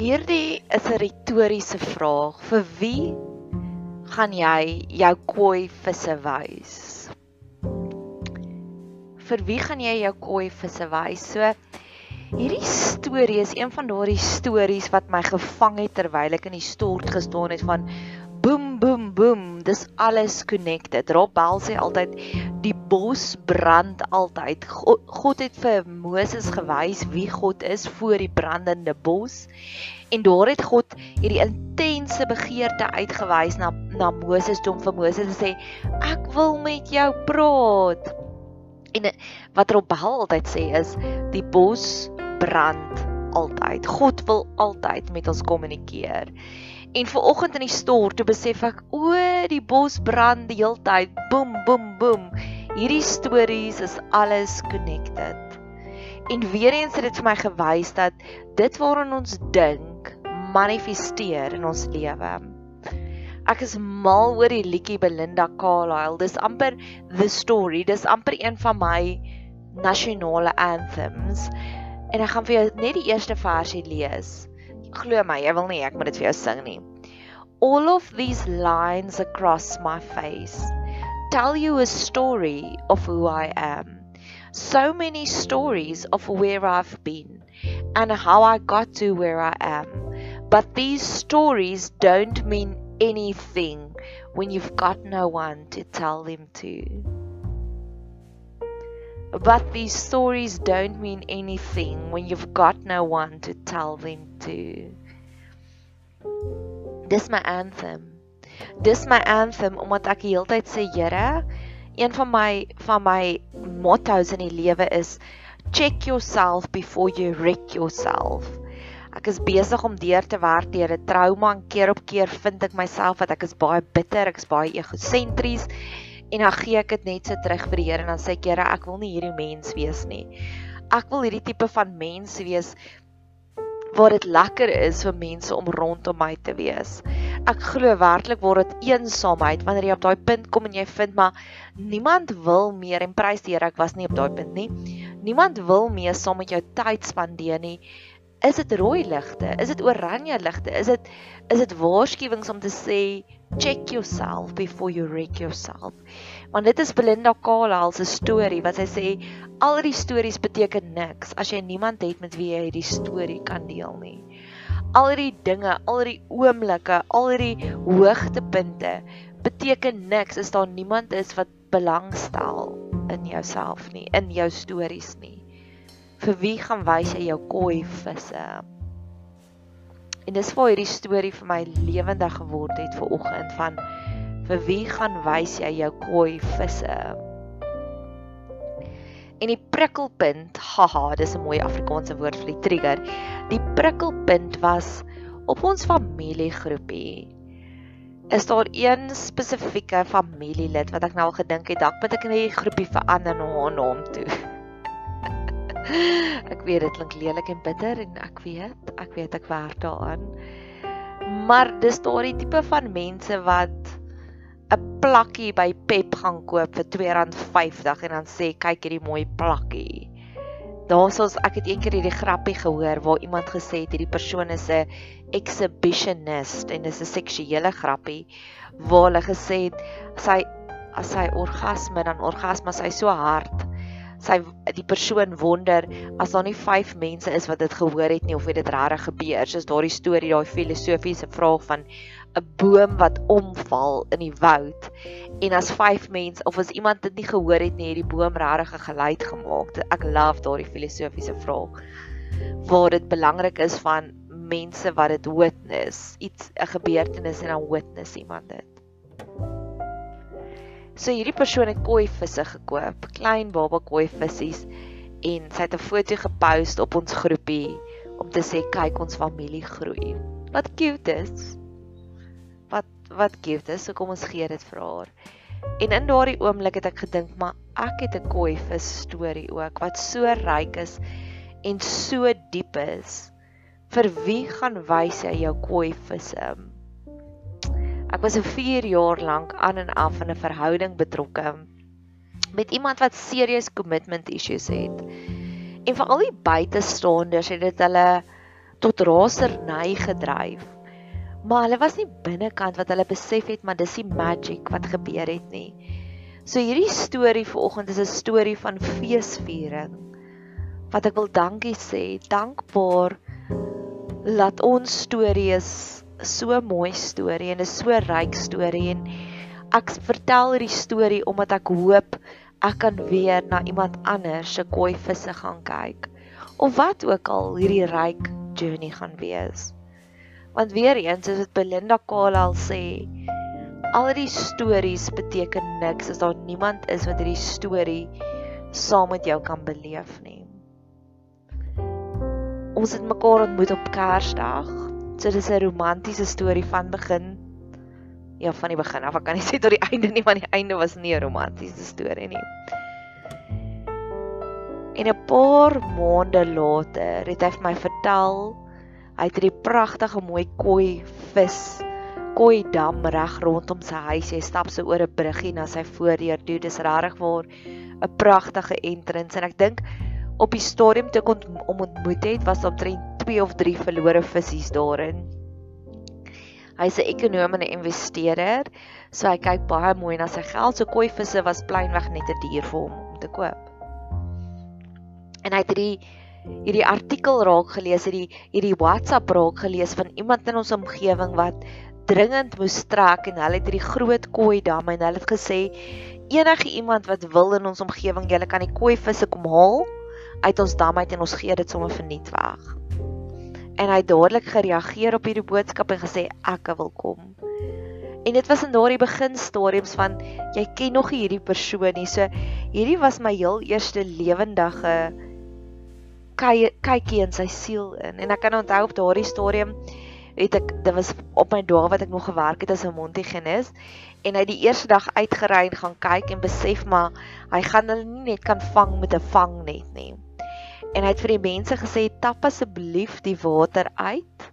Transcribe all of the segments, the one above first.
Hierdie is 'n retoriese vraag. Vir wie gaan jy jou koi visse wys? Vir wie gaan jy jou koi visse wys? So hierdie storie is een van daardie stories wat my gevang het terwyl ek in die stort gestaan het van boem boem dis alles connected. Rob Bell sê altyd die bos brand altyd. God, God het vir Moses gewys wie God is voor die brandende bos. En daar het God hierdie intense begeerte uitgewys na na Moses om vir Moses te sê ek wil met jou praat. En wat Rob Bell altyd sê is die bos brand altyd. God wil altyd met ons kommunikeer En ver oggend in die stort toe besef ek o, die bos brand die heeltyd. Boem boem boem. Hierdie stories is alles connected. En weer eens het dit vir my gewys dat dit waaraan ons dink, manifesteer in ons lewe. Ek is mal oor die liedjie Belinda Carlisle. Dis amper the story. Dis amper een van my nasionale anthems. En ek gaan vir jou net die eerste versie lees. Glo my, jy wil nie ek moet dit vir jou sing nie. All of these lines across my face tell you a story of who I am. So many stories of where I've been and how I got to where I am. But these stories don't mean anything when you've got no one to tell them to. But these stories don't mean anything when you've got no one to tell them to. Dis my anthem. Dis my anthem omdat ek die hele tyd sê, Here, een van my van my mottos in die lewe is check yourself before you wreck yourself. Ek is besig om deur te werk deur 'n trauma en keer op keer vind ek myself dat ek is baie bitter, ek is baie egosentries en dan gee ek dit net so terug vir die Here en dan sê ek Here, ek wil nie hierdie mens wees nie. Ek wil hierdie tipe van mens wees waar dit lekker is vir mense om rondom my te wees. Ek glo werklik word dit eensaamheid wanneer jy op daai punt kom en jy vind maar niemand wil meer en prys die Here ek was nie op daai punt nie. Niemand wil meer saam met jou tyd spandeer nie. Is dit rooi ligte? Is dit oranje ligte? Is dit is dit waarskuwings om te sê check yourself before you wreck yourself. Want dit is Belinda Carlisle se storie wat sy sê al die stories beteken niks as jy niemand het met wie jy hierdie storie kan deel nie. Al die dinge, al die oomblikke, al die hoogtepunte beteken niks as daar niemand is wat belangstel in jouself nie, in jou stories nie. Vir wie gaan wys jy jou koi visse? En dis waar hierdie storie vir my lewendig geword het ver oggend van vir wie gaan wys jy jou koi visse? En die prikkelpunt, haha, dis 'n mooi Afrikaanse woord vir die trigger. Die prikkelpunt was op ons familiegroepie. is daar een spesifieke familielid wat ek nou al gedink het dalk moet ek in die groepie verander na haar naam toe. ek weet dit klink lelik en bitter en ek weet, ek weet ek werk daaraan. Maar dis daardie tipe van mense wat 'n plakkie by Pep gaan koop vir R2.50 en dan sê kyk hierdie mooi plakkie. Daarsoos ek het eendag hierdie grappie gehoor waar iemand gesê het hierdie persoon is 'n exhibitionist en dis 'n seksuele grappie waar hulle gesê het sy as sy orgasme dan orgasme sy so hard sy die persoon wonder as daar nie 5 mense is wat dit gehoor het nie of dit regtig gebeur. Soos daardie storie daai filosofiese vraag van 'n boom wat omval in die woud en as 5 mense of as iemand dit nie gehoor het nie het die boom regtig 'n geluid gemaak ek love daardie filosofiese vraag. Waar dit belangrik is van mense wat dit witness, iets 'n gebeurtenis en dan witness iemand dit. So hierdie persoon het koi visse gekoop, klein baba koi vissies en sy het 'n foto gepost op ons groepie om te sê kyk ons familie groei. Wat cute is. Wat wat cute is, so kom ons gee dit vir haar. En in daardie oomblik het ek gedink, maar ek het 'n koi vis storie ook wat so ryk is en so diep is vir wie gaan wys jy jou koi visse? Ek was 'n 4 jaar lank aan en af in 'n verhouding betrokke met iemand wat serious commitment issues het. En vir al die buitestaanders het dit hulle tot rasernay gedryf. Maar hulle was nie binnekant wat hulle besef het maar dis die magic wat gebeur het nie. So hierdie storie vanoggend is 'n storie van feesviering. Wat ek wil dankie sê, dankbaar laat ons storie is so mooi storie en is so ryk storie en ek vertel hierdie storie omdat ek hoop ek kan weer na iemand anders se koi visse gaan kyk of wat ook al hierdie ryk journey gaan wees. Want weer eens is dit Belinda Carlisle sê al die stories beteken niks as daar niemand is wat hierdie storie saam met jou kan beleef nie ons het mekaar ontmoet op Kersdag. So dis 'n romantiese storie van begin ja, van die begin af. Ek kan nie sê tot die einde nie, want die einde was nie 'n romantiese storie nie. En 'n paar maande later het hy vir my vertel hy het hierdie pragtige mooi koi vis koi dam reg rondom sy huis. Hy stap so oor 'n bruggie na sy voordeur toe. Dis regtig waar 'n pragtige entrance en ek dink op die stadium toe kon om ontmoet het was omtrent 2 of 3 verlore visse daarin. Hy's 'n ekonom en 'n investeerder, so hy kyk baie mooi na sy geld. So koi visse was pleinweg net 'n dier vir hom om te koop. En hy het hierdie hierdie artikel raak gelees, hierdie hierdie WhatsApp raak gelees van iemand in ons omgewing wat dringend moes trek en hulle het hierdie groot koi dam en hulle het gesê enige iemand wat wil in ons omgewing, jy kan die koi visse kom haal uit ons dam uit en ons gee dit sommer verniet weg. En hy het dadelik gereageer op hierdie boodskap en gesê ek wil kom. En dit was in daardie beginstadiums van jy ken nog hierdie persoon nie. So hierdie was my heel eerste lewendige kykie in sy siel in. En ek kan onthou op daardie stadium het ek dit was op my dae wat ek nog gewerk het as 'n mondhygiënis en hy die eerste dag uitgery en gaan kyk en besef maar hy gaan hulle nie net kan vang met 'n vangnet nie en hy het vir die mense gesê tap asseblief die water uit.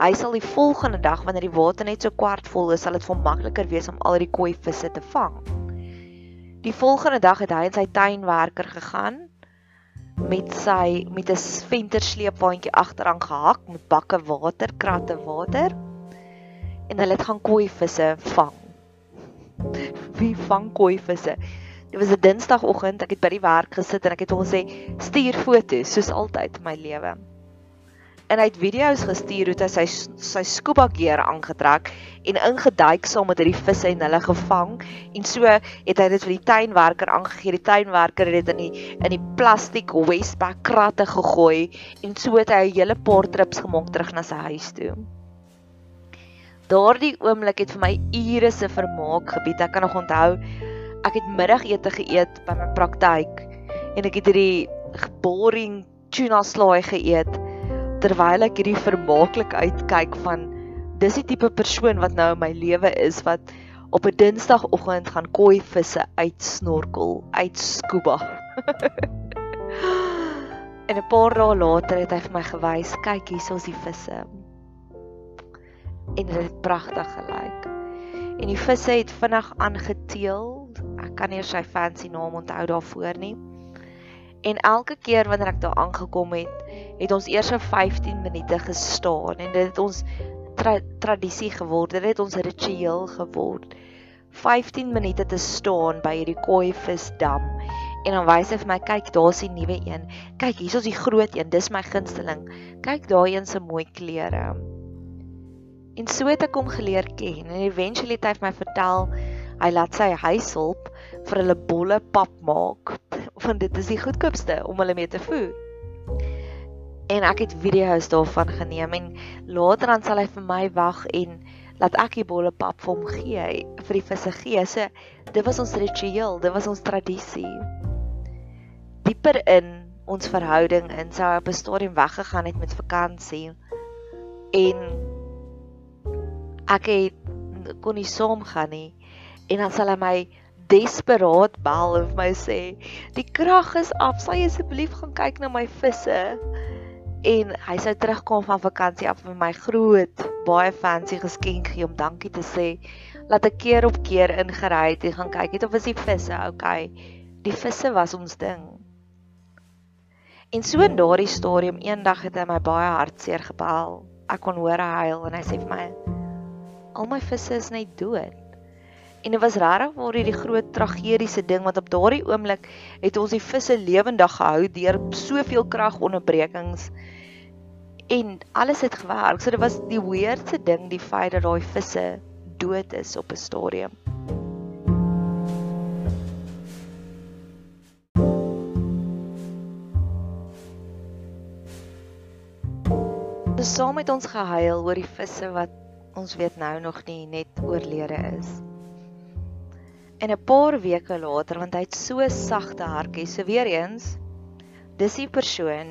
Hy sal die volgende dag wanneer die water net so kwart vol is, sal dit vir hom makliker wees om al die koi visse te vang. Die volgende dag het hy en sy tuinwerker gegaan met sy met 'n ventersleepwaandjie agteraan gehak met bakke water, kratte water en hulle het gaan koi visse vang. Wie vang koi visse? Dit was 'n Dinsdagoggend, ek het by die werk gesit en ek het hom gesê stuur foto's soos altyd my lewe. En hy het video's gestuur hoe hy sy sy scuba gear aangetrek en ingeduik saam met hierdie visse en hulle gevang en so het hy dit vir die tuinwerker aangegee. Die tuinwerker het dit in die in die plastiek wasteback kratte gegooi en so het hy 'n hele paar trips gemaak terug na sy huis toe. Daardie oomblik het vir my ure se vermaak gebied. Ek kan nog onthou ek het middagete geëet by my praktyk en ek het hierdie boring tuna slaai geëet terwyl ek hierdie vermaaklik uitkyk van dis die tipe persoon wat nou in my lewe is wat op 'n Dinsdagoggend gaan koi visse uitsnorkel, uitskuba. en 'n paar dae later het hy vir my gewys, kyk hier is die visse. En dit pragtig gelyk. En die visse het vinnig aangeteel. Ek kan nie sy fancy naam onthou daarvoor nie. En elke keer wanneer ek daar aangekom het, het ons eers vir 15 minute gestaan en dit het ons tra tradisie geword. Dit het ons ritueel geword. 15 minute te staan by hierdie kooivisdam en dan wys hy vir my kyk daar's die nuwe een. Kyk hier's ons die groot een. Dis my gunsteling. Kyk daai een se mooi kleure. En so het ek hom geleer ken en eventually het hy vir my vertel hy laat sy huishulp vir hulle bolle pap maak want dit is die goedkoopste om hulle mee te voer. En ek het video's daarvan geneem en later dan sal hy vir my wag en laat ek die bolle pap vir hom gee vir die visse gee. So dit was ons ritueel, dit was ons tradisie. Dieper in ons verhouding in sou op 'n stadium weggegaan het met vakansie en ek het kon nie saam gaan nie en dan sal hy my desperaat bel en vir my sê die krag is af sal jy asseblief gaan kyk na my visse? En hy sou terugkom van vakansie af met my groot baie fancy geskenk gee om dankie te sê laat ek keer op keer ingery het en gaan kyk het of is die visse okay die visse was ons ding. En so in daardie stadium eendag het hy my baie hartseer gebel. Ek kon hoor hy huil en hy sê vir my al my visse is net dood. En dit was regtig waar hierdie groot tragediese ding want op daardie oomblik het ons die visse lewendig gehou deur soveel kragonderbrekings en alles het gewerk. So dit was die weirdste ding die feit dat daai visse dood is op 'n stadium. Ons saam met ons gehuil oor die visse wat ons weet nou nog nie net oorlede is. En 'n paar weke later, want hy het so sagte hartjie, so weer eens, dis die persoon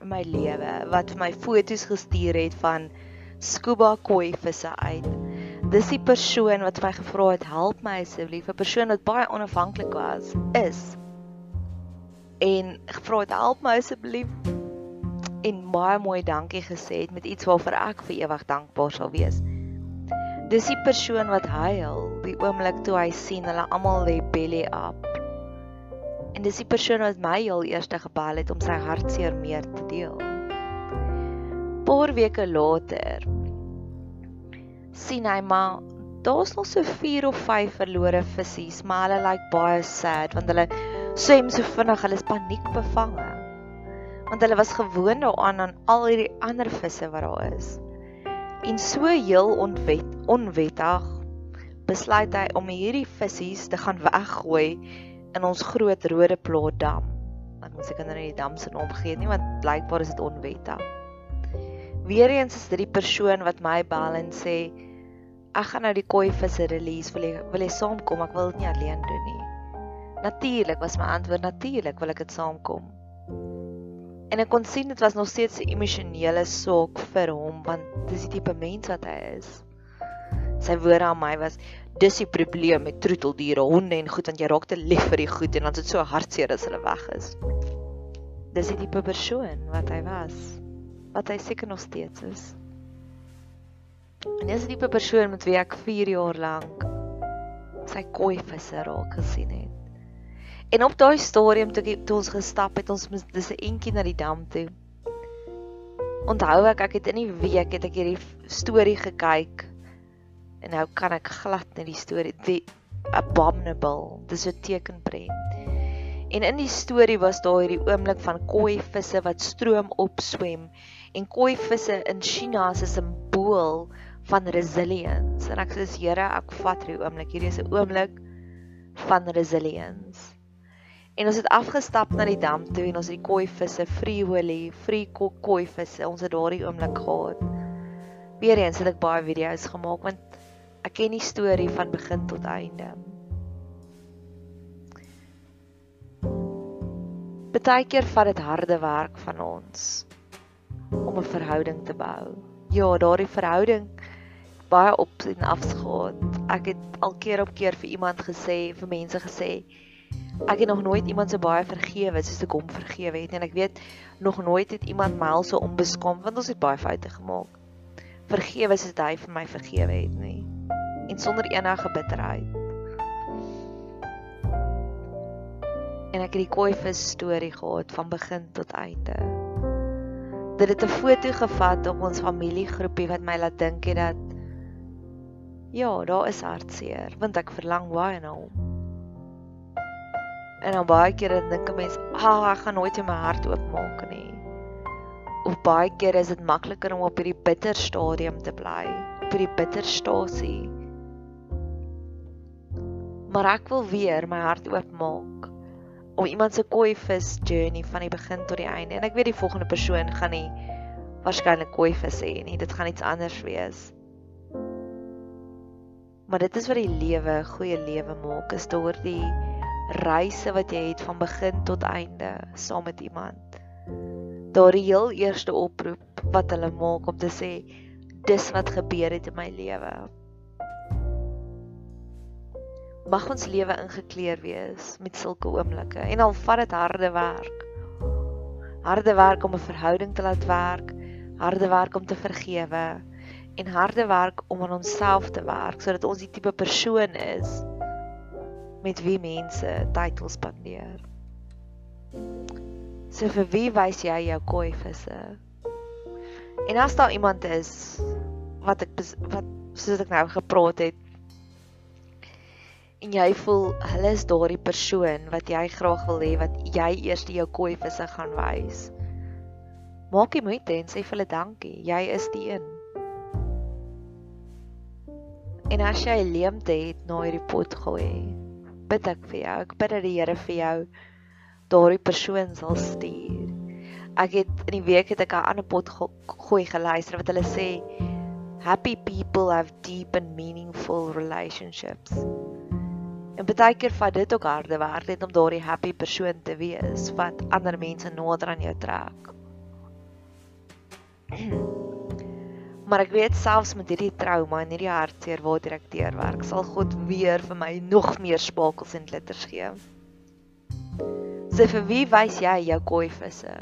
in my lewe wat vir my foto's gestuur het van scuba koi visse uit. Dis die persoon wat my gevra het, "Help my asseblief," 'n persoon wat baie onafhanklik was, is en gevra het, "Help my asseblief." en baie mooi dankie gesê het met iets waarvoor ek vir ewig dankbaar sal wees. Dis die persoon wat huil die oomblik toe hy sien hulle almal lê belly up. En dis die persoon wat my heel eerste gebel het om sy hartseer meer te deel. Paar weke later sien hy maar daar's nog so 4 of 5 verlore visse, maar hulle lyk like baie sad want hulle swem so vinnig, hulle is paniekbevange want hulle was gewoond daaraan aan al hierdie ander visse wat daar is. En so heel onwet onwettig besluit hy om hierdie visse te gaan weggooi in ons groot rode plaat dam. Ek moet seker nou nie die dam se naam gee nie want blykbaar is dit onwettig. Weereens is dit die persoon wat my bel en sê ek gaan nou die koi visse release wil jy wil jy saamkom ek wil dit nie alleen doen nie. Natuurlik was my antwoord natuurlik wil ek dit saamkom. En ek kon sien dit was nog steeds 'n emosionele saak vir hom want dis die tipe mens wat hy is. Sy woorde aan my was dis die probleem met troeteldiere, honde en goed want jy raak te lief vir die goed en dan is dit so hartseer as hulle weg is. Dis die tipe persoon wat hy was. Wat hy seker nog steeds is. En dis die tipe persoon met wie ek 4 jaar lank sy koi visse raak gesien het. En op daai stadium toe, toe ons gestap het, ons dis 'n entjie na die dam toe. Onthou ek ek het in die week het ek hierdie storie gekyk en nou kan ek glad net die storie die abominable dis 'n tekenprent. En in die storie was daar hierdie oomblik van koi visse wat stroom opswem en koi visse in China is 'n simbool van resilience. En ek sê Here, ek vat hierdie oomblik. Hierdie is 'n oomblik van resilience. En ons het afgestap na die dam toe en ons het die koi visse, free willy, free koi visse, ons het daardie oomblik gehad. Weereens het ek baie video's gemaak want ek ken die storie van begin tot einde. Partykeer vat dit harde werk van ons om 'n verhouding te bou. Ja, daardie verhouding baie op en afs gehad. Ek het al keer op keer vir iemand gesê, vir mense gesê, ek het nog nooit iemand so baie vergewe soos ek hom vergewe het en ek weet nog nooit het iemand my al so onbeskaam want ons het baie foute gemaak. Vergewe soos hy vir my vergewe het nie. En sonder enige bitterheid. En ek het die kooivis storie gehad van begin tot einde dit het 'n foto gevat op ons familiegroepie wat my laat dink het dat ja, daar is hartseer want ek verlang baie na hom. En dan baie kere dink 'n mens, "Ag, ah, ek gaan nooit my hart oopmaak nie." Of baie kere is dit makliker om op hierdie bitter stadium te bly, op hierdie bitter stasie. Maar ek wil weer my hart oopmaak om iemand se koi vis journey van die begin tot die einde. En ek weet die volgende persoon gaan nie waarskynlik koi vis hê nie. Dit gaan iets anders wees. Maar dit is wat die lewe, goeie lewe maak, is daardie reise wat jy het van begin tot einde saam met iemand. Daardie heel eerste oproep wat hulle maak om te sê dis wat gebeur het in my lewe mag ons lewe ingekleer wees met sulke oomblikke en al vat dit harde werk. Harde werk om 'n verhouding te laat werk, harde werk om te vergewe en harde werk om aan onsself te werk sodat ons die tipe persoon is met wie mense tyd wil spandeer. So vir wie wys jy jou koi visse? En as daar iemand is wat ek wat soos ek nou gepraat het en jy voel hulle is daardie persoon wat jy graag wil hê wat jy eers die jou koi visse gaan wys. Maak jy moeite en sê vir hulle dankie. Jy is die een. En as jy leemte het na hierdie pot gooi, bid ek vir jou. Ek bid dat die Here vir jou daardie persoon sal stuur. Ek het in die week het ek 'n ander pot gooi geluister wat hulle sê happy people have deep and meaningful relationships. En baie keer vat dit ook harde werk net om daardie happy persoon te wees wat ander mense nader aan jou trek. maar ek weet selfs met hierdie trauma en hierdie hartseer waar direkteur werk, sal God weer vir my nog meer spakels en glitters gee. Sê so vir wie wys jy jou koi visse?